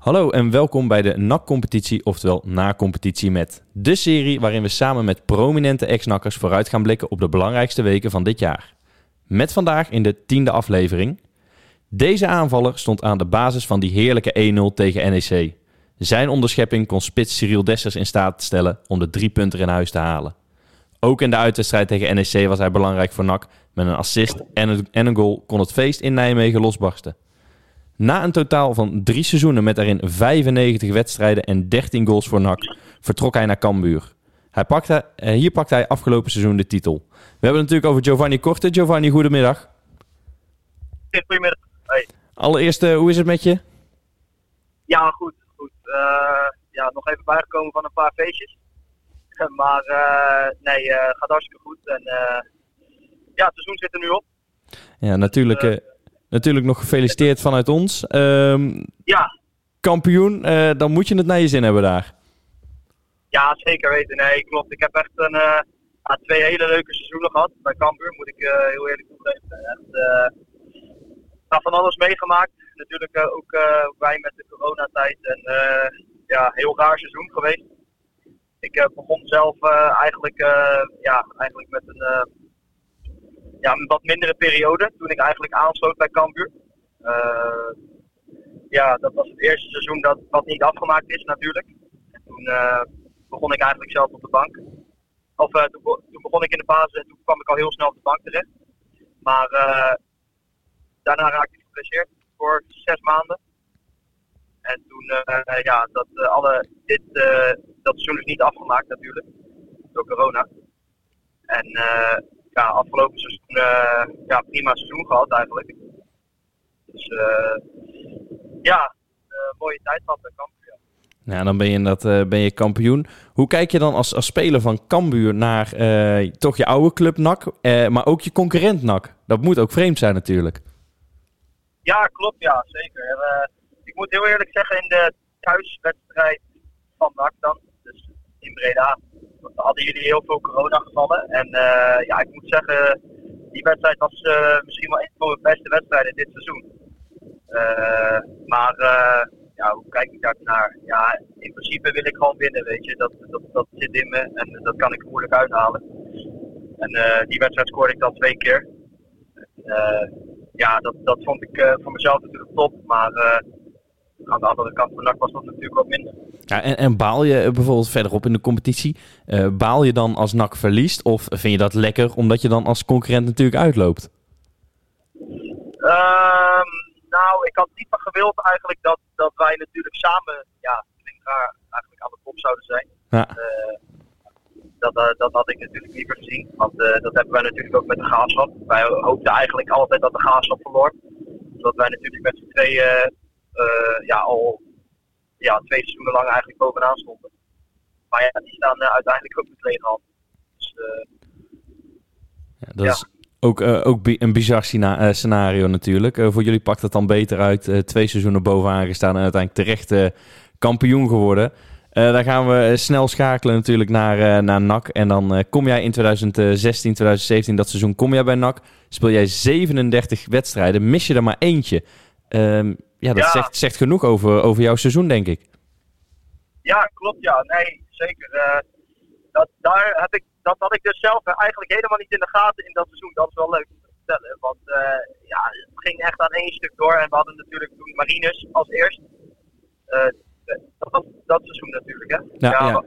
Hallo en welkom bij de NAC-competitie, oftewel na-competitie met de serie waarin we samen met prominente ex-nakkers vooruit gaan blikken op de belangrijkste weken van dit jaar. Met vandaag in de tiende aflevering. Deze aanvaller stond aan de basis van die heerlijke 1-0 tegen NEC. Zijn onderschepping kon spits Cyril Dessers in staat stellen om de drie punten in huis te halen. Ook in de uitwedstrijd tegen NEC was hij belangrijk voor NAC. Met een assist en een, en een goal kon het feest in Nijmegen losbarsten. Na een totaal van drie seizoenen met daarin 95 wedstrijden en 13 goals voor NAC, vertrok hij naar Cambuur. Hij pakte, eh, hier pakte hij afgelopen seizoen de titel. We hebben het natuurlijk over Giovanni Korte. Giovanni, goedemiddag. Goedemiddag. Hey. Allereerst, eh, hoe is het met je? Ja, goed. goed. Eh, ja, nog even bijgekomen van een paar feestjes. Maar nee, eh, gaat hartstikke goed. En ja, het seizoen zit er nu op. Ja, natuurlijk, natuurlijk nog gefeliciteerd vanuit ons. Ehm, Ja, kampioen, eh, dan moet je het naar je zin hebben daar. ja, zeker weten. Nee, klopt. Ik heb echt een, eh, twee hele leuke seizoenen gehad bij Cambuur, moet ik eh, heel eerlijk toegeven. Echt, ja, van alles meegemaakt. Natuurlijk ook wij met de coronatijd. En ja, heel raar seizoen geweest. Ik begon zelf eigenlijk, ja, eigenlijk met een, ja, een wat mindere periode. Toen ik eigenlijk aansloot bij Cambuur. Eh, ja, dat was het eerste seizoen dat wat niet afgemaakt is natuurlijk. En toen eh, begon ik eigenlijk zelf op de bank. Of eh, toen, toen begon ik in de basis en toen kwam ik al heel snel op de bank terecht. Maar daarna raakte ik geblesseerd voor zes maanden. En toen, ja, dat, alle, dit, dat seizoen is niet afgemaakt natuurlijk. Door corona. En ja, afgelopen seizoen, eh, ja, prima seizoen gehad eigenlijk. Dus eh, ja, eh, mooie tijd gehad bij Cambuur. ja. Ja, dan ben je, inderdaad, eh, ben je kampioen. Hoe kijk je dan als, als speler van Cambuur naar toch je oude club NAC, maar ook je concurrent NAC? Dat moet ook vreemd zijn natuurlijk. Ja, klopt, ja, zeker. Ik moet heel eerlijk zeggen, in de thuiswedstrijd van NAC dan, dus in Breda, hadden jullie heel veel coronagevallen. En eh, ja, ik moet zeggen, die wedstrijd was eh, misschien wel een van de beste wedstrijden dit seizoen. Eh, maar ja, hoe kijk ik daar naar? Ja, in principe wil ik gewoon winnen, weet je. Dat, dat, dat zit in me en dat kan ik moeilijk uithalen. En die wedstrijd scoorde ik dan twee keer. Ja, dat, dat vond ik voor mezelf natuurlijk top. Maar aan de andere kant van NAC was dat natuurlijk wat minder. Ja, en, en baal je eh, bijvoorbeeld verderop in de competitie, eh, baal je dan als NAC verliest? Of vind je dat lekker omdat je dan als concurrent natuurlijk uitloopt? Ehm, nou, ik had liever gewild eigenlijk dat, dat wij natuurlijk samen, ja, klinkt raar, eigenlijk aan de top zouden zijn. Ja. Eh, dat, dat had ik natuurlijk liever gezien. Want dat hebben wij natuurlijk ook met de graafschap. Wij hoopten eigenlijk altijd dat de graafschap verloor. Omdat wij natuurlijk met z'n tweeën ja, al ja, twee seizoenen lang eigenlijk bovenaan stonden. Maar ja, die staan eh, uiteindelijk ook met lege hand. Dus eh, Ja, dat Ja. is ook, eh, ook bi- een bizar scenario natuurlijk. Voor jullie pakt het dan beter uit. Twee seizoenen bovenaan gestaan en uiteindelijk terecht kampioen geworden. Dan gaan we snel schakelen natuurlijk naar, naar NAC. En dan kom jij in 2016, 2017, dat seizoen, kom jij bij NAC. Speel jij 37 wedstrijden, mis je er maar eentje. Ehm, ja, dat Ja. Zegt, zegt genoeg over, over jouw seizoen, denk ik. Ja, klopt ja. Nee, zeker. Eh, dat, daar heb ik, dat had ik dus zelf eigenlijk helemaal niet in de gaten in dat seizoen. Dat is wel leuk om te vertellen. Want eh, ja, het ging echt aan één stuk door. En we hadden natuurlijk toen Marinus als eerst. Eh, dat was dat seizoen natuurlijk, hè? Ja, ja.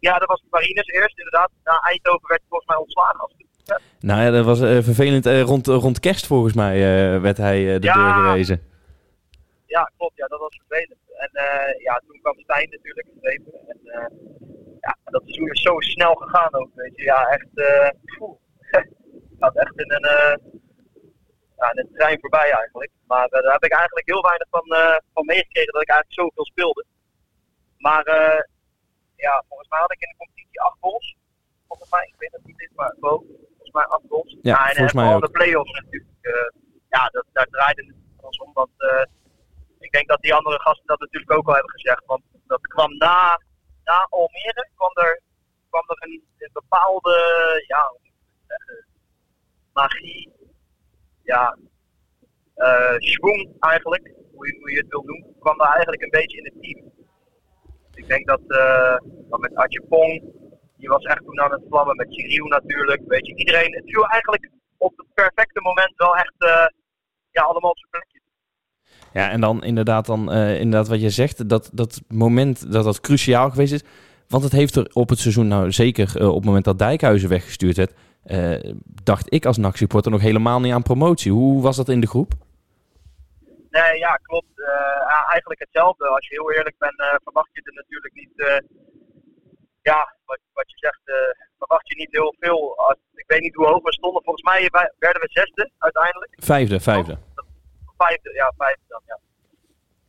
ja, dat was Marinus eerst inderdaad. Na Eindhoven werd hij volgens mij ontslagen. Als. Nou ja, dat was vervelend. Rond, rond kerst volgens mij werd hij de Ja. deur gewezen. Ja, klopt. Ja, dat was vervelend. En eh, ja, toen kwam Stijn natuurlijk geschreven. En eh, ja, dat is zo snel gegaan ook, weet je. Ja, echt, eh gaat echt in een, ja, in een trein voorbij eigenlijk. Maar daar heb ik eigenlijk heel weinig van, van meegekregen dat ik eigenlijk zoveel speelde. Maar ja, volgens mij had ik in de competitie acht goals. Volgens mij, ik weet het niet, maar boven. Volgens mij acht goals. Ja, en volgens mij ook. de play-offs natuurlijk. ja, dat, daar draaide het ons om. Eh, ik denk dat die andere gasten dat natuurlijk ook al hebben gezegd. Want dat kwam na, na Almere, kwam er, kwam er een, bepaalde, ja, magie, ja, eh schwung eigenlijk. hoe je, het wil doen, kwam daar eigenlijk een beetje in het team. Ik denk dat, uh, dat met Atje Pong, die was echt toen aan het vlammen, met Chiriu natuurlijk. Weet je, iedereen, het viel eigenlijk op het perfecte moment wel echt uh, ja, allemaal op zijn plekje. Ja, en dan inderdaad, dan, uh, inderdaad wat je zegt, dat, dat moment dat dat cruciaal geweest is. Want het heeft er op het seizoen, nou zeker uh, op het moment dat Dijkhuizen weggestuurd werd, uh, dacht ik als NAC-supporter nog helemaal niet aan promotie. Hoe was dat in de groep? Nee, ja, klopt. eigenlijk hetzelfde. Als je heel eerlijk bent, verwacht je er natuurlijk niet, ja, wat, wat je zegt, verwacht je niet heel veel. Als, ik weet niet hoe hoog we stonden. Volgens mij werden we zesde uiteindelijk. Vijfde, vijfde. Vijfde, ja, vijfde dan, ja.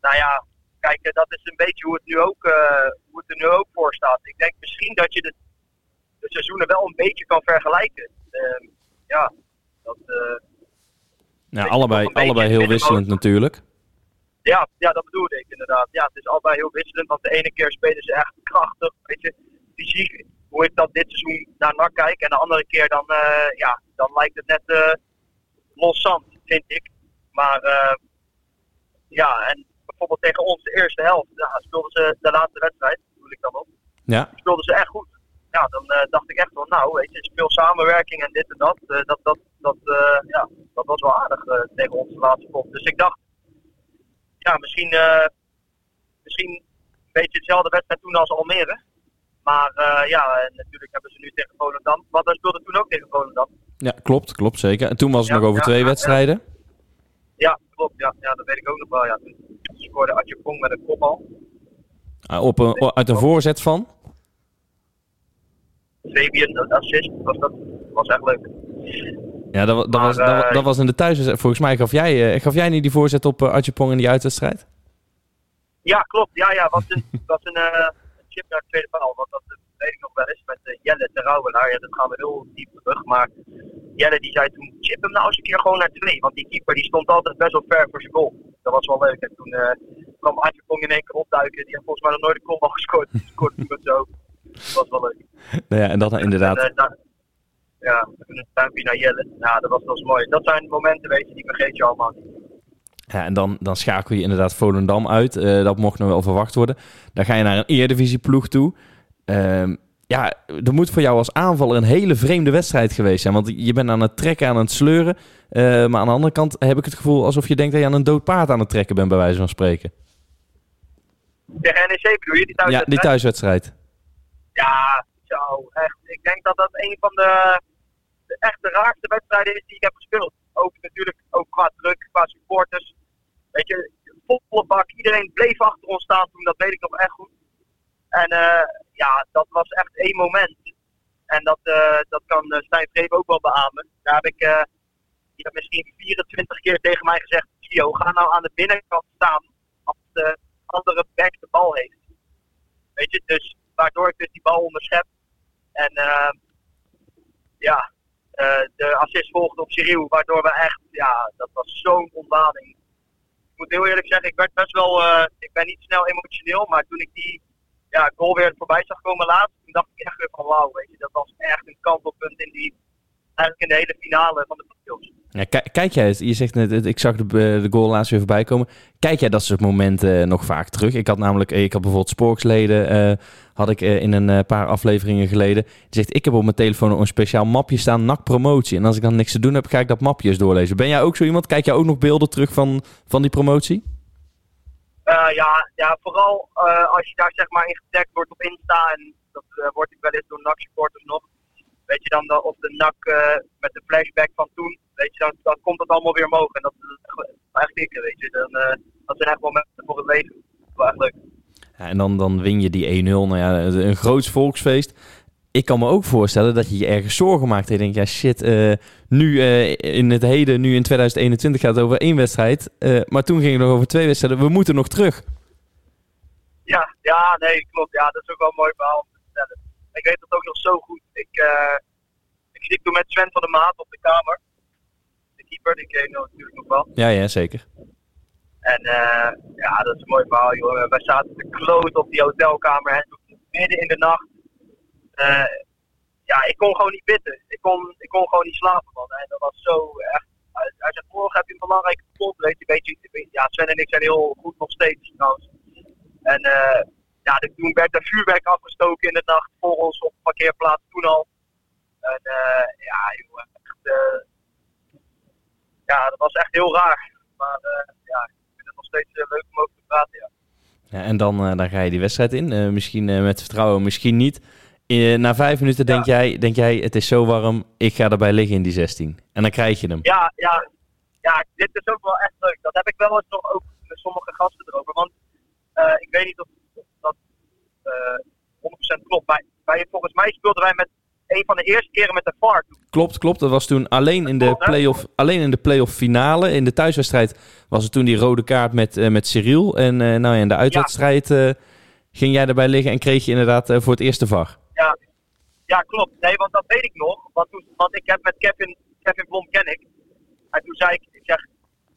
Nou ja, kijk, dat is een beetje hoe het nu ook, uh, hoe het er nu ook voor staat. Ik denk misschien dat je de, de seizoenen wel een beetje kan vergelijken. Uh, ja, dat. Nou, allebei, allebei heel wisselend natuurlijk. Ja, ja, dat bedoelde ik inderdaad. Ja, het is allebei heel wisselend. Want de ene keer spelen ze echt krachtig, weet je, fysiek. Hoe ik dat dit seizoen naar NAC kijk. En de andere keer dan, uh, ja, dan lijkt het net uh, los zand, vind ik. Maar uh, ja, en bijvoorbeeld tegen ons de eerste helft, ja, speelden ze de laatste wedstrijd, bedoel ik dan op. Ja. Speelden ze echt goed. Ja, dan uh, dacht ik echt van, nou, weet je, veel samenwerking en dit en dat. Uh, dat, dat, dat, ja, dat was wel aardig tegen ons de laatste pot. Dus ik dacht, ja, misschien, misschien een beetje hetzelfde wedstrijd toen als Almere. Maar ja, en natuurlijk hebben ze nu tegen Volendam. Want wij speelden toen ook tegen Volendam. Ja, klopt, klopt zeker. En toen was het ja, nog over ja, twee ja, wedstrijden. Ja, klopt. Ja, ja, dat weet ik ook nog wel. Ja. Toen scoorde Adje Pong met een kopbal. Op een, uit een voorzet van? Fabian, dat assist, was dat was echt leuk. Ja, dat, dat, Maar, was, dat, eh, dat was in de thuiswedstrijd. Volgens mij gaf jij, eh, gaf jij niet die voorzet op uh, Pong in die uitwedstrijd? Ja, klopt. Ja, ja, was een, was een eh, chip naar de tweede paal. Want dat eh, weet ik nog wel eens met eh, Jelle de Rauwelaar. Ja, dat gaan we heel diep terug. Maar Jelle die zei toen, chip hem nou eens een keer gewoon naar twee. Want die keeper die stond altijd best wel ver voor zijn goal. Dat was wel leuk. En toen eh, kwam Adje Pong in één keer opduiken. Die heeft volgens mij nog nooit een goal gescoord. Die scoorde toen met zo. Dat was wel leuk. Nou ja, en dat inderdaad. En, eh, daar- ja, toen een duimpje naar Jelle. Ja, dat was, was mooi. Dat zijn momenten, weet je, die vergeet je allemaal niet. Ja, en dan, dan schakel je inderdaad Volendam uit. Dat mocht nog wel verwacht worden. Dan ga je naar een Eredivisieploeg toe. Ehm, ja, er moet voor jou als aanvaller een hele vreemde wedstrijd geweest zijn. Want je bent aan het trekken, aan het sleuren. Eh, maar aan de andere kant heb ik het gevoel alsof je denkt dat je aan een dood paard aan het trekken bent, bij wijze van spreken. Tegen NEC bedoel je, die thuis Ja, die thuiswedstrijd. Ja, zo, echt. Ik denk dat dat een van de, de echte raarste wedstrijden is die ik heb gespeeld. Ook natuurlijk ook qua druk, qua supporters. Weet je, volle bak. Iedereen bleef achter ons staan toen, dat weet ik nog echt goed. En eh, ja, dat was echt één moment. En dat, eh, dat kan eh, Stijn Vreep ook wel beamen. Daar heb ik eh, misschien 24 keer tegen mij gezegd: Gio, ga nou aan de binnenkant staan als de andere back de bal heeft. Weet je, dus waardoor ik dus die bal onderschep. En eh, ja, de assist volgde op Cyril, waardoor we echt, ja, dat was zo'n ontlading. Ik moet heel eerlijk zeggen, ik werd best wel, ik ben niet snel emotioneel, maar toen ik die ja, goal weer voorbij zag komen laatst, toen dacht ik echt weer van wauw, weet je, dat was echt een kantelpunt in die, eigenlijk in de hele finale van de playoffs. Ja, ki- kijk jij, je zegt net, ik zag de, de goal laatst weer voorbij komen. Kijk jij dat soort momenten eh, nog vaak terug? Ik had namelijk, eh, ik had bijvoorbeeld Sporksleden, eh had ik eh, in een eh, paar afleveringen geleden. Die zegt, ik heb op mijn telefoon een speciaal mapje staan, NAC promotie. En als ik dan niks te doen heb, ga ik dat mapje eens doorlezen. Ben jij ook zo iemand? Kijk jij ook nog beelden terug van, van die promotie? Eh, ja, ja, vooral eh, als je daar zeg maar in getagd wordt op Insta en dat eh, wordt ik wel eens door NAC supporters nog. Weet je dan, de- of de NAC met de flashback van toen, weet je, dan, dan komt dat allemaal weer omhoog. En dat is echt, dikke, weet je. Dan, dat zijn echt momenten voor het leven. Leuk. Ja, en dan, dan win je die 1-0. Nou ja, een groot volksfeest. Ik kan me ook voorstellen dat je je ergens zorgen maakt. En je denkt, ja shit, eh, nu eh, in het heden, nu in 2021 gaat het over één wedstrijd. Eh, maar toen ging het nog over twee wedstrijden. We moeten nog terug. Ja, ja, nee, klopt. Ja, dat is ook wel een mooi verhaal om te vertellen. Ik weet dat ook nog zo goed. Ik, ik zit toen met Sven van der Maat op de kamer. De keeper, die ken natuurlijk nog wel. Ja, ja, zeker. En ja, dat is een mooi verhaal, joh. Wij zaten te kloot op die hotelkamer en midden in de nacht. Eh, ja, ik kon gewoon niet bidden. Ik kon, ik kon gewoon niet slapen, man. En dat was zo echt Hij, hij zegt, vorig heb je een belangrijke pot, weet je, ja, Sven en ik zijn heel goed nog steeds trouwens. En uh, ja, toen werd er vuurwerk afgestoken in de nacht voor ons op de parkeerplaats toen al. En uh, ja, echt, ja, dat was echt heel raar. Maar ja, ik vind het nog steeds leuk om over te praten, ja. Ja, en dan, dan ga je die wedstrijd in. misschien met vertrouwen, misschien niet. Na vijf minuten denk, jij, denk jij, het is zo warm, ik ga erbij liggen in die 16. En dan krijg je hem. Ja, ja, ja, dit is ook wel echt leuk. Dat heb ik wel eens nog ook met sommige gasten erover. Want uh, ik weet niet of, dat uh, 100% klopt. Bij, bij, volgens mij speelden wij met een van de eerste keren met de VAR. Klopt, klopt. Dat was toen alleen in de play-off, alleen in de play-off finale. In de thuiswedstrijd was het toen die rode kaart met, uh, met Cyril. En nou ja, in de uitwedstrijd ja. ging jij erbij liggen en kreeg je inderdaad voor het eerste VAR. Ja. ja, klopt. Nee, want dat weet ik nog. Want, toen, want ik heb met Kevin, Kevin Blom ken ik. En toen zei ik, ik zeg,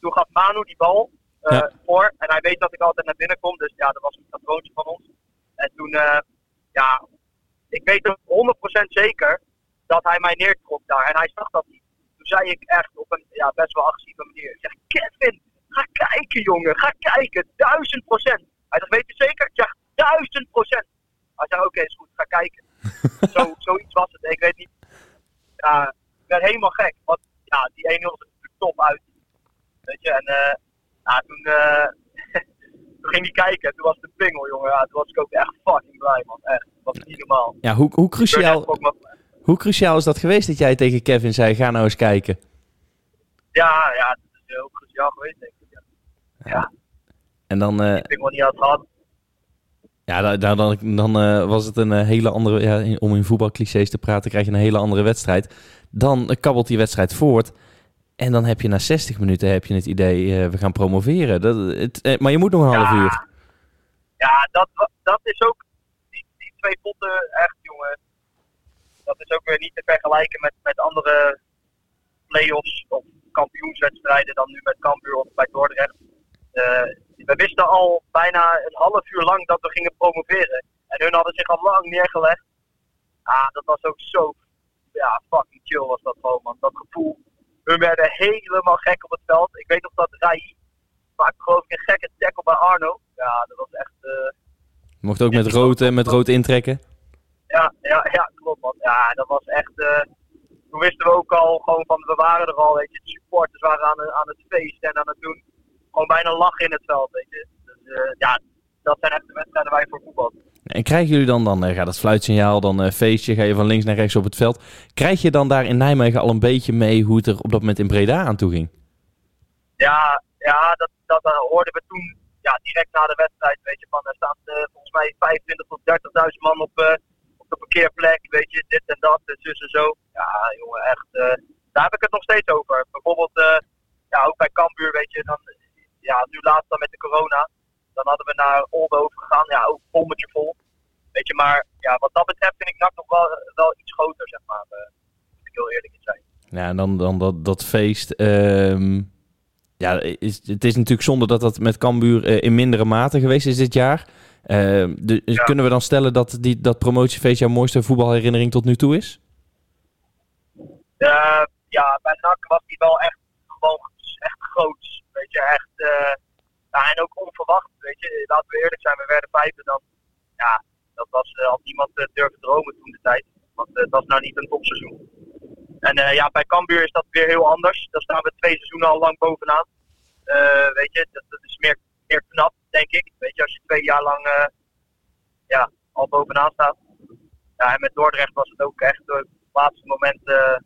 toen gaf Manu die bal uh, ja. voor. En hij weet dat ik altijd naar binnen kom. Dus ja, dat was een patroontje van ons. En toen, uh, ja, ik weet ook 100% zeker dat hij mij neertrok daar. En hij zag dat niet. Toen zei ik echt op een ja, best wel agressieve manier. Ik zeg, Kevin, ga kijken jongen, ga kijken. Duizend procent. Hij zegt, weet je zeker? Ik zeg, duizend procent. Hij zei, oké, okay, is goed, ga kijken. Zo, zoiets was het. Ik weet niet. Ja, ik werd helemaal gek. Want ja, die 1-0 is natuurlijk top uit. Weet je, en uh, ja, toen, uh, toen ging hij kijken. Toen was het een pingel, jongen. Ja, toen was ik ook echt fucking blij, man. Echt. Dat was niet normaal. Ja, hoe, hoe cruciaal... Hoe cruciaal is dat geweest dat jij tegen Kevin zei, ga nou eens kijken? Ja, ja, dat is heel cruciaal geweest, denk ik. Ja. ja. En dan... Uh, ik wel niet had gehad. Ja, dan, dan, dan uh, was het een uh, hele andere... Ja, om in voetbalclichés te praten, krijg je een hele andere wedstrijd. Dan kabbelt die wedstrijd voort. En dan heb je na 60 minuten heb je het idee, uh, we gaan promoveren. Dat, het, maar je moet nog een half uur. Ja, dat, dat is ook... Die, die twee potten, echt jongen dat is ook weer niet te vergelijken met, met andere play-offs of kampioenswedstrijden dan nu met Cambuur of bij Dordrecht. Uh, we wisten al bijna een half uur lang dat we gingen promoveren. En hun hadden zich al lang neergelegd. Ah, dat was ook zo ja, fucking chill was dat gewoon, man. Dat gevoel. Hun werden helemaal gek op het veld. Ik weet nog dat Rai maakte geloof ik een gekke tackle bij Arno. Ja, dat was echt... Uh, Mocht ook met rood, uh, met rood intrekken? Ja, ja, ja, klopt man. Ja, dat was echt... Uh, toen wisten we ook al gewoon van, we waren er al, weet je. De supporters waren aan, aan het feest en aan het doen. Gewoon bijna lachen in het veld, weet je. Dus uh, ja, dat zijn echt de wedstrijden waar je voor voetbal. En krijgen jullie dan, dan uh, gaat het fluitsignaal, dan uh, feestje, ga je van links naar rechts op het veld. Krijg je dan daar in Nijmegen al een beetje mee hoe het er op dat moment in Breda aan toe ging? Ja, ja dat, dat hoorden we toen ja, direct na de wedstrijd. Weet je, van, er staan volgens mij 25 tot 30.000 man op, op de parkeerplek, weet je, dit en dat, en zus en zo. Ja, jongen, echt, uh, daar heb ik het nog steeds over. Bijvoorbeeld, uh, ja, ook bij Cambuur, weet je, dan, ja, nu laatst dan met de corona, dan hadden we naar Oldenhoven gegaan, ja, ook bommetje vol. Weet je, maar ja, wat dat betreft vind ik NAC nog wel, wel iets groter, zeg maar, uh, moet ik heel eerlijk in zijn. Ja, en dan, dan dat, dat feest, um... Ja, is, het is natuurlijk zonde dat dat met Cambuur uh, in mindere mate geweest is dit jaar. Uh, dus ja. kunnen we dan stellen dat die, dat promotiefeest jouw mooiste voetbalherinnering tot nu toe is? Uh, ja, bij NAC was die wel echt gewoon echt groot. Weet je, echt. Uh, ja, en ook onverwacht. Weet je, laten we eerlijk zijn, we werden vijfde dan. Ja, dat was als niemand durfde dromen toen de tijd. Want het was nou niet een topseizoen. En ja, bij Cambuur is dat weer heel anders. Daar staan we twee seizoenen al lang bovenaan. weet je, dat, dat is meer, meer knap denk ik. Weet je, als je twee jaar lang uh, ja, al bovenaan staat. Ja, en met Dordrecht was het ook echt het laatste moment, uh,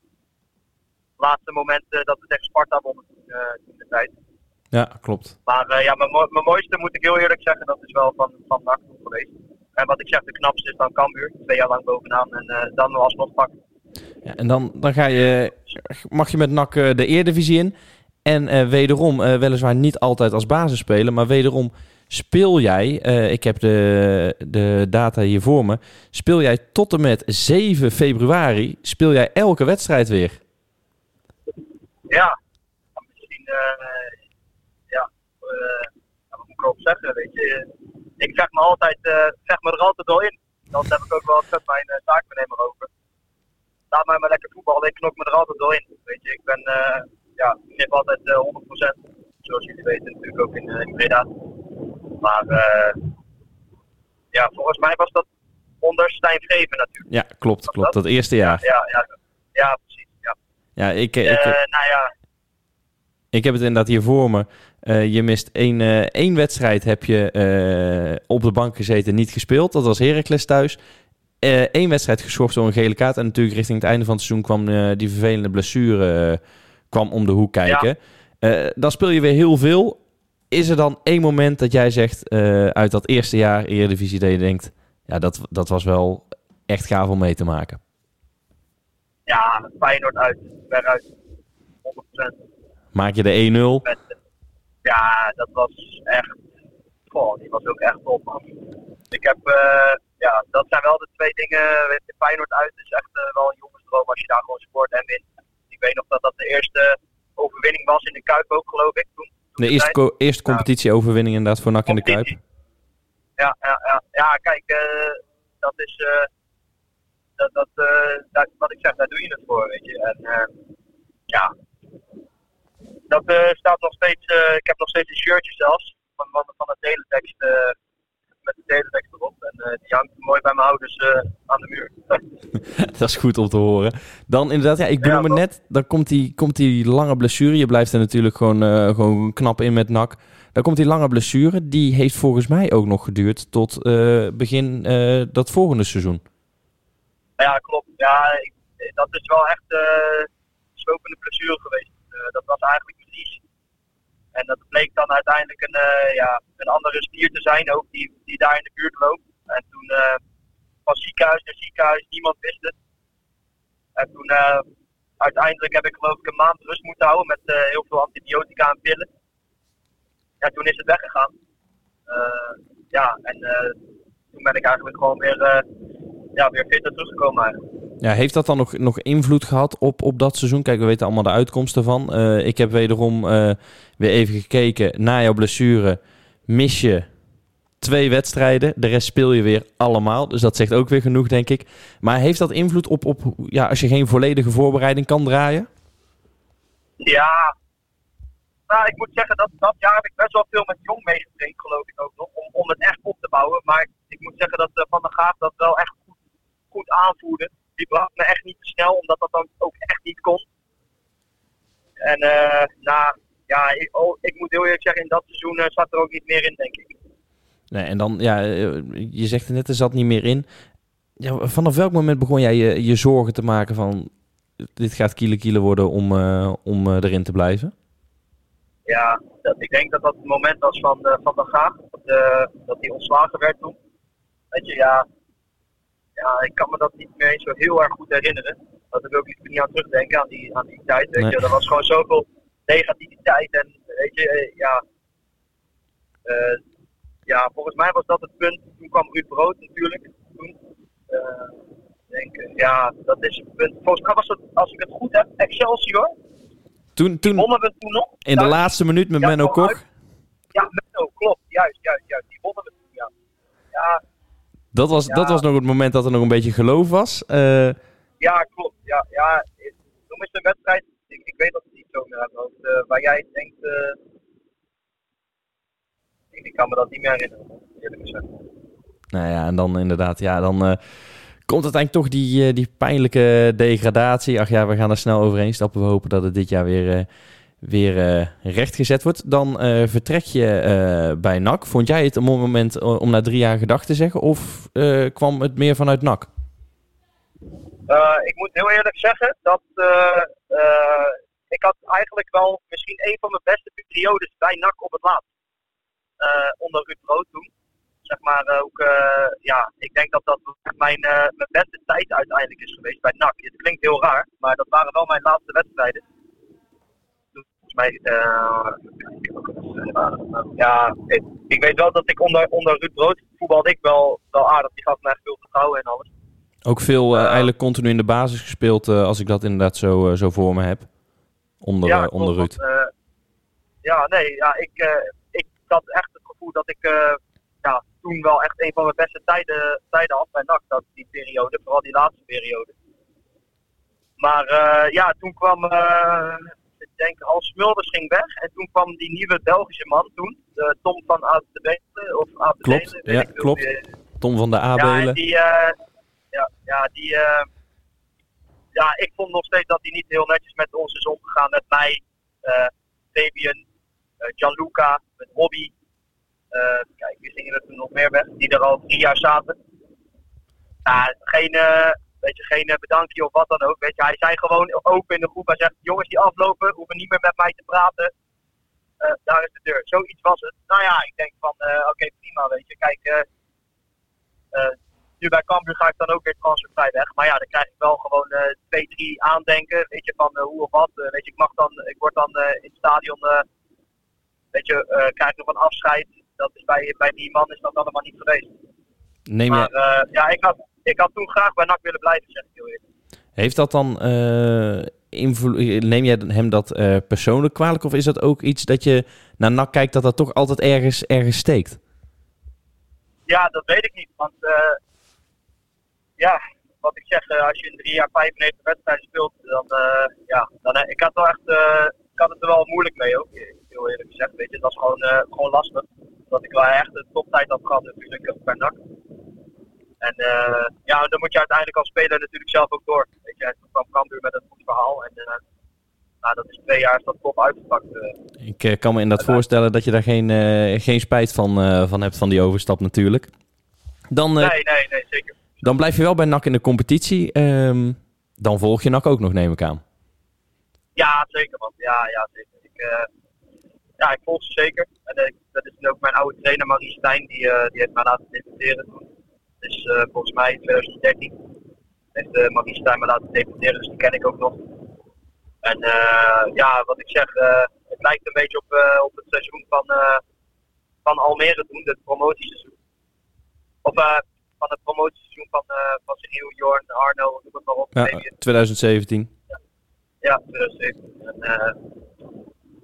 laatste moment uh, dat we tegen Sparta wonnen in de tijd. Ja, klopt. Maar ja, mijn mooiste moet ik heel eerlijk zeggen, dat is wel van, van NAC geweest. En wat ik zeg, de knapste is dan Cambuur. Twee jaar lang bovenaan en dan alsnog pakken. Ja, en dan, dan ga je, mag je met NAC de Eredivisie in. En uh, wederom, uh, weliswaar niet altijd als basis spelen, maar wederom speel jij, uh, ik heb de, de data hier voor me, speel jij tot en met 7 februari, speel jij elke wedstrijd weer? Ja, misschien, ja, ik erop zeggen, weet je. Ik zeg me altijd, zeg me er altijd wel in. Dat heb ik ook wel met mijn zaakbenemer over. Laat mij maar lekker voetballen, ik knok me er altijd wel in. Weet je, ik ben ja, ik geef altijd 100%. Zoals jullie weten natuurlijk ook in, in Breda. Maar ja, volgens mij was dat onder Stijn Geven natuurlijk. Ja, klopt, klopt. Dat? eerste jaar. Ja, ja, ja, precies. Ja, ja ik, ik, ik, nou ja. ik heb het inderdaad hier voor me. Uh, je mist één, uh, één wedstrijd, heb je uh, op de bank gezeten, niet gespeeld. Dat was Heracles thuis. Eén wedstrijd geschorst door een gele kaart. En natuurlijk richting het einde van het seizoen kwam die vervelende blessure kwam om de hoek kijken. Ja. dan speel je weer heel veel. Is er dan één moment dat jij zegt uit dat eerste jaar Eredivisie dat je denkt... Ja, dat, dat was wel echt gaaf om mee te maken. Ja, Feyenoord uit. Veruit. 100%. Maak je de 1-0? Ja, dat was echt. Goh, die was ook echt top, man. Ik heb, uh, ja, dat zijn wel de twee dingen. Weet je, Feyenoord uit is echt uh, wel een jongensdroom als je daar gewoon sport en wint. Ik weet nog dat dat de eerste overwinning was in de Kuip ook, geloof ik. Toen, toen de eerste, co eerste competitieoverwinning inderdaad voor NAC in de Kuip. Ja, ja, ja. ja kijk, uh, dat is. dat, dat, dat, wat ik zeg, daar doe je het voor, weet je. En ja, dat uh, staat nog steeds, uh, ik heb nog steeds een shirtje zelfs, van, van, van de teletext, uh, met de teletext erop. En die hangt mooi bij mijn ouders aan de muur. dat is goed om te horen. Dan inderdaad, ja, ik bedoel ja, me net, dan komt die, komt die lange blessure. Je blijft er natuurlijk gewoon, gewoon knap in met nak. Dan komt die lange blessure, die heeft volgens mij ook nog geduurd tot begin dat volgende seizoen. Ja, klopt. Ja, ik, dat is wel echt uh, slopende blessure geweest. Eh, dat was eigenlijk. En dat bleek dan uiteindelijk een, uh, ja, een andere stier te zijn, ook die, die daar in de buurt loopt. En toen uh, van ziekenhuis naar ziekenhuis, niemand wist het. En toen uiteindelijk heb ik geloof ik een maand rust moeten houden met heel veel antibiotica en pillen. En toen is het weggegaan. ja, en toen ben ik eigenlijk gewoon weer, ja, weer fitter teruggekomen. Ja, heeft dat dan nog, nog invloed gehad op, op dat seizoen? Kijk, we weten allemaal de uitkomsten van. Uh, ik heb wederom uh, weer even gekeken. Na jouw blessure mis je twee wedstrijden. De rest speel je weer allemaal. Dus dat zegt ook weer genoeg, denk ik. Maar heeft dat invloed op, op ja, als je geen volledige voorbereiding kan draaien? Ja. Nou, ik moet zeggen dat dat jaar heb ik best wel veel met Jong meegetraind, geloof ik ook nog. Om, om het echt op te bouwen. Maar ik moet zeggen dat uh, Van der Gaaf dat wel echt goed, goed aanvoerde die bracht me echt niet te snel, omdat dat dan ook echt niet kon. En uh, nou, ja, ik, oh, ik, moet heel eerlijk zeggen, in dat seizoen uh, zat er ook niet meer in, denk ik. Nee, en dan, ja, eh, je zegt net, er zat niet meer in. Ja, vanaf welk moment begon jij je, je zorgen te maken van, dit gaat kiele kiele worden om, uh, om erin te blijven? Ja, dat, ik denk dat dat het moment was van, van de Gaag, dat, dat hij ontslagen werd toen. Weet je, ja, ja, ik kan me dat niet meer eens zo heel erg goed herinneren. Dat ik ook niet aan terugdenken aan die, aan die tijd. Weet je. Er was gewoon zoveel negativiteit en weet je, eh, ja. Uh, ja, volgens mij was dat het punt. Toen kwam Ruud Brood natuurlijk. Toen. Uh, denk, ja, dat is het punt. Volgens mij was het, als ik het goed heb, Excelsior. Toen, toen wonnen we toen nog. In de laatste minuut met ja, Menno Koch. Ja, Menno, klopt. Juist, juist, juist. Die wonnen we toen, ja. Ja, dat was, dat was nog het moment dat er nog een beetje geloof was. Uh... Ja, klopt. Ja, ja. Toen is de wedstrijd, ik, ik weet dat het niet zo meer uit hoofd, uh, waar jij denkt, uh... ik, ik, kan me dat niet meer herinneren, eerlijk gezegd. Nou ja, en dan inderdaad, ja, dan komt uiteindelijk toch die, die pijnlijke degradatie. Ach ja, we gaan er snel overheen stappen. We hopen dat het dit jaar weer weer uh, rechtgezet wordt. Dan uh, vertrek je uh, bij NAC. Vond jij het een mooi moment om na drie jaar gedag te zeggen? Of kwam het meer vanuit NAC? ik moet heel eerlijk zeggen dat ik had eigenlijk wel misschien een van mijn beste periodes bij NAC op het laatst. onder Ruud Brood toen. Zeg maar ook, ja, ik denk dat dat mijn, mijn beste tijd uiteindelijk is geweest bij NAC. Het klinkt heel raar, maar dat waren wel mijn laatste wedstrijden mij. Uh, ja, ik, ik, weet wel dat ik onder, onder Ruud Brood voetbalde ik wel, wel aardig. Die gaf mij echt veel vertrouwen en alles. Ook veel uh, eigenlijk continu in de basis gespeeld, als ik dat inderdaad zo, zo voor me heb. Onder, ja, onder Ruud. ja, nee, ja, ik, ik had echt het gevoel dat ik ja, toen wel echt een van mijn beste tijden, tijden had bij NAC. Dat, die periode, vooral die laatste periode. Maar ja, toen kwam denk als Smulders ging weg en toen kwam die nieuwe Belgische man toen, de Tom van Adelbelen of Adelbelen. Klopt, ja, ik klopt. wie- Tom van de Ja, en Abelen. die, eh, ja, ja, die, eh, ja, ik vond nog steeds dat hij niet heel netjes met ons is omgegaan. Met mij, eh Fabian, Gianluca, met Hobby. Kijk, wie gingen er toen nog meer weg? Die er al drie jaar zaten. Ja, geen, eh, weet je, geen eh, bedankje of wat dan ook. Weet je, hij zei gewoon open in de groep. Hij zegt, jongens die aflopen, hoeven niet meer met mij te praten. Eh, daar is de deur. Zoiets was het. Nou ja, ik denk van, eh, oké, prima, weet je. Kijk, nu bij Cambuur ga ik dan ook weer transfervrij weg. Maar ja, dan krijg ik wel gewoon twee, drie aandenken. Weet je, van hoe of wat. Weet je, ik mag dan, ik word dan in het stadion, weet je, krijg nog een afscheid. Dat is bij, bij die man is dat allemaal niet geweest. Neem Maar ja, ik had, ik had toen graag bij NAC willen blijven, zeg ik heel eerlijk. heeft dat dan eh, invloed, neem jij hem dat eh, persoonlijk kwalijk of is dat ook iets dat je naar NAC kijkt dat dat toch altijd ergens, ergens steekt? Ja, dat weet ik niet. Want eh, ja, wat ik zeg, als je in drie jaar 95 wedstrijden speelt, dan, ja, dan ik had wel echt, ik had het er wel moeilijk mee ook, heel eerlijk gezegd. Weet je, het was gewoon, gewoon lastig. Dat ik wel echt een toptijd had gehad natuurlijk bij NAC. En eh, ja, dan moet je uiteindelijk als speler natuurlijk zelf ook door. Weet je, toen kwam Cambuur met een goed verhaal en eh, nou, dat is twee jaar is dat top uitgepakt. eh. Ik kan me inderdaad voorstellen dat je daar geen, geen spijt van, van hebt van die overstap natuurlijk. Dan, nee, nee, nee, zeker. dan blijf je wel bij NAC in de competitie. Ehm, dan volg je NAC ook nog, neem ik aan. Ja, zeker man. Ja, ja, zeker. Ik, ja, ik volg ze zeker. En dat is ook mijn oude trainer Marie Stijn, die, die heeft mij laten toen. Dus eh, volgens mij in 2013 heeft eh, Marie me laten debuteren, dus die ken ik ook nog. En eh, ja, wat ik zeg, eh, het lijkt een beetje op, op het seizoen van, van Almere toen, het promotieseizoen. Of eh, van het promotieseizoen van, uh, van Cyril, Jorn, Arno, noem het maar op. Ja, Fabian. 2017. Ja, 2017. En, eh,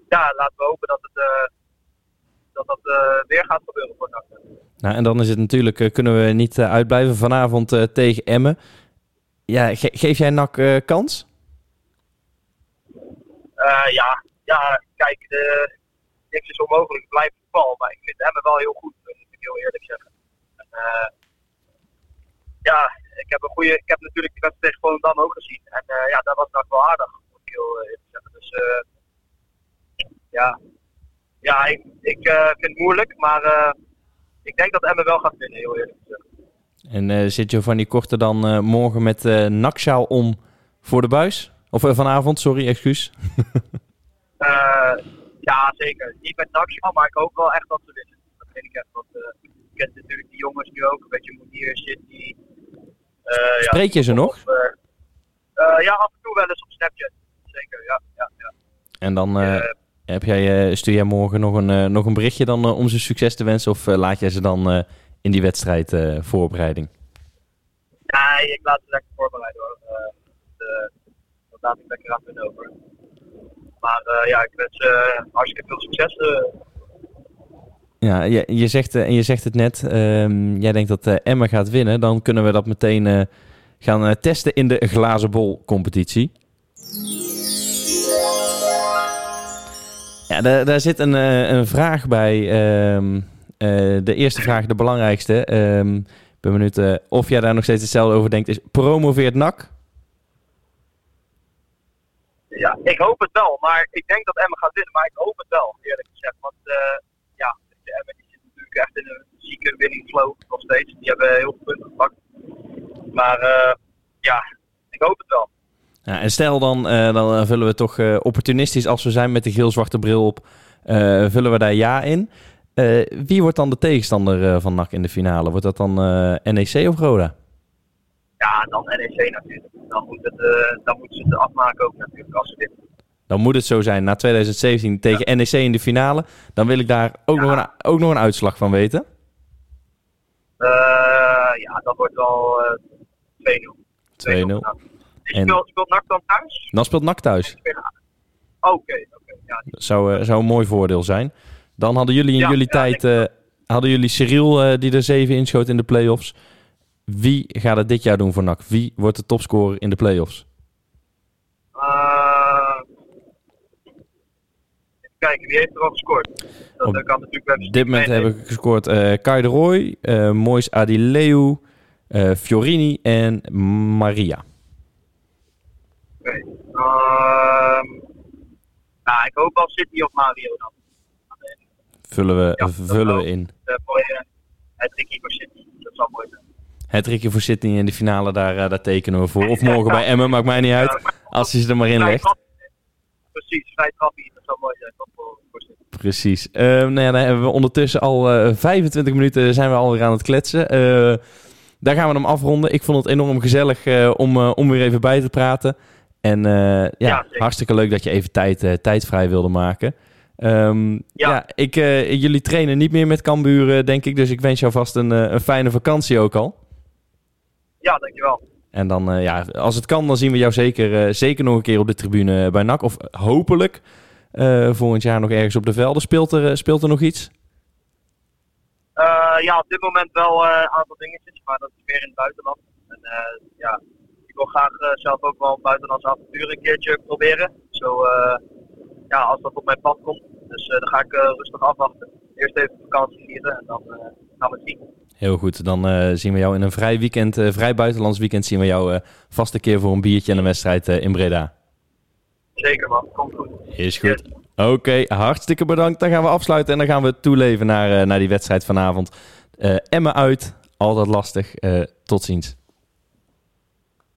ja, laten we hopen dat het eh, dat, dat eh, weer gaat gebeuren voor NAC. Nou, en dan is het natuurlijk, eh, kunnen we niet eh, uitblijven vanavond tegen Emmen. Ja, ge- geef jij NAC kans? Ja, ja, kijk, niks is onmogelijk. Het blijft voetbal. Maar ik vind hem wel heel goed, moet ik heel eerlijk zeggen. En, ja, ik heb, een goede, ik heb natuurlijk de wedstrijd tegen Volendam ook gezien. En eh, ja, dat was nog wel aardig, moet ik heel eerlijk zeggen. Dus ja, ja ik, ik eh, vind het moeilijk. Maar eh, ik denk dat Emmen wel gaat winnen, heel eerlijk gezegd. En eh, zit Giovanni Korte dan morgen met naksjaal om voor de buis? Of vanavond, sorry, excuus. Ja, zeker. Niet met Naxia, maar ik hoop wel echt dat ze winnen. Dat vind ik echt. Want ik ken natuurlijk die jongens nu ook. Een beetje Moenier, City. ja, Spreek je ze nog? Ja, af en toe wel eens op Snapchat. Zeker, ja. ja, ja. En dan heb jij, eh, stuur jij morgen nog een, eh, nog een berichtje dan, eh, om ze succes te wensen? Of laat jij ze dan in die wedstrijd voorbereiding? nee, ik laat ze lekker voorbereiden hoor. Dat laat ik lekker aan hun over. Maar ja, ik wens ze hartstikke veel succes. Ja, je, je, zegt, en je zegt het net, ehm, jij denkt dat Emma gaat winnen. Dan kunnen we dat meteen gaan testen in de glazen bol competitie. Ja, daar, daar zit een, eh, een vraag bij. ehm, eh, de eerste vraag, de belangrijkste. Ehm, ik ben benieuwd eh, of jij daar nog steeds hetzelfde over denkt. Is promoveert NAC? Ja, ik hoop het wel. Maar ik denk dat Emmen gaat winnen. Maar ik hoop het wel, eerlijk gezegd. Want eh, ja, de Emmen die zit natuurlijk echt in een zieke winning flow nog steeds. Die hebben heel veel punten gepakt. Maar ja, ik hoop het wel. Ja, en stel dan, eh, dan eh, vullen we toch eh, opportunistisch als we zijn met de geel-zwarte bril op, eh, vullen we daar ja in. Eh, wie wordt dan de tegenstander eh, van NAC in de finale? Wordt dat dan eh, NEC of Roda? Ja, dan NEC natuurlijk. Dan, moet het, eh, dan moeten ze het afmaken ook natuurlijk als ze winnen. Dan moet het zo zijn, na 2017 tegen NEC in de finale. Dan wil ik daar ook, Ja. nog, een, ook nog een uitslag van weten. Eh, ja, dat wordt wel eh 2-0. 2-0. En- Speelt, speelt NAC dan thuis? Dan speelt NAC thuis. Oké, oké. Ja, Dat zou, eh, zou een mooi voordeel zijn. Dan hadden jullie in Ja, jullie ja, tijd, ik- eh, hadden jullie Cyril eh, die er zeven inschoot in de play-offs. Wie gaat het dit jaar doen voor NAC? Wie wordt de topscorer in de play-offs? Kijken, wie heeft er al gescoord? Dat Op kan natuurlijk wel dit moment hebben we gescoord eh Kai de Roy, Mois Adileu, Fiorini en Maria. Ehm, nou, ik hoop al City of Mario dan. Vullen we, Ja, vullen we in. De mooie het tricky voor City. Dat zal mooi zijn. Het rikje voor Sydney in de finale, daar, eh, daar tekenen we voor. Of morgen bij Emmen, maakt mij niet uit. Als hij ze er maar in legt. Precies, vrij trappie. Dat zou mooi zijn. Dat voor, voor City. Precies. Eh, nou ja, dan hebben we ondertussen al eh 25 minuten zijn we alweer aan het kletsen. Eh, daar gaan we hem afronden. Ik vond het enorm gezellig eh, om, eh, om weer even bij te praten. En eh, ja, hartstikke leuk dat je even tijd, eh, tijd vrij wilde maken. Ehm, ja. Ja. ik, eh, jullie trainen niet meer met Cambuur, eh, denk ik. Dus ik wens jou vast een, een fijne vakantie ook al. Ja, dankjewel. En dan, ja, als het kan, dan zien we jou zeker, zeker nog een keer op de tribune bij NAC. Of hopelijk volgend jaar nog ergens op de velden. Speelt er, speelt er nog iets? Ja, op dit moment wel een aantal dingetjes, maar dat is meer in het buitenland. En ja, ik wil graag eh, zelf ook wel een buitenlandse avontuur een keertje proberen. Zo, eh, ja, als dat op mijn pad komt. Dus eh, dan ga ik rustig afwachten. Eerst even vakantie vieren en dan gaan we het zien. Heel goed, dan zien we jou in een vrij weekend, vrij buitenlands weekend, zien we jou vast een keer voor een biertje en een wedstrijd in Breda. Zeker man, komt goed. Is goed. Oké, hartstikke bedankt. Dan gaan we afsluiten en dan gaan we toeleven naar, naar die wedstrijd vanavond. Eh Emmen uit, altijd lastig. Tot ziens.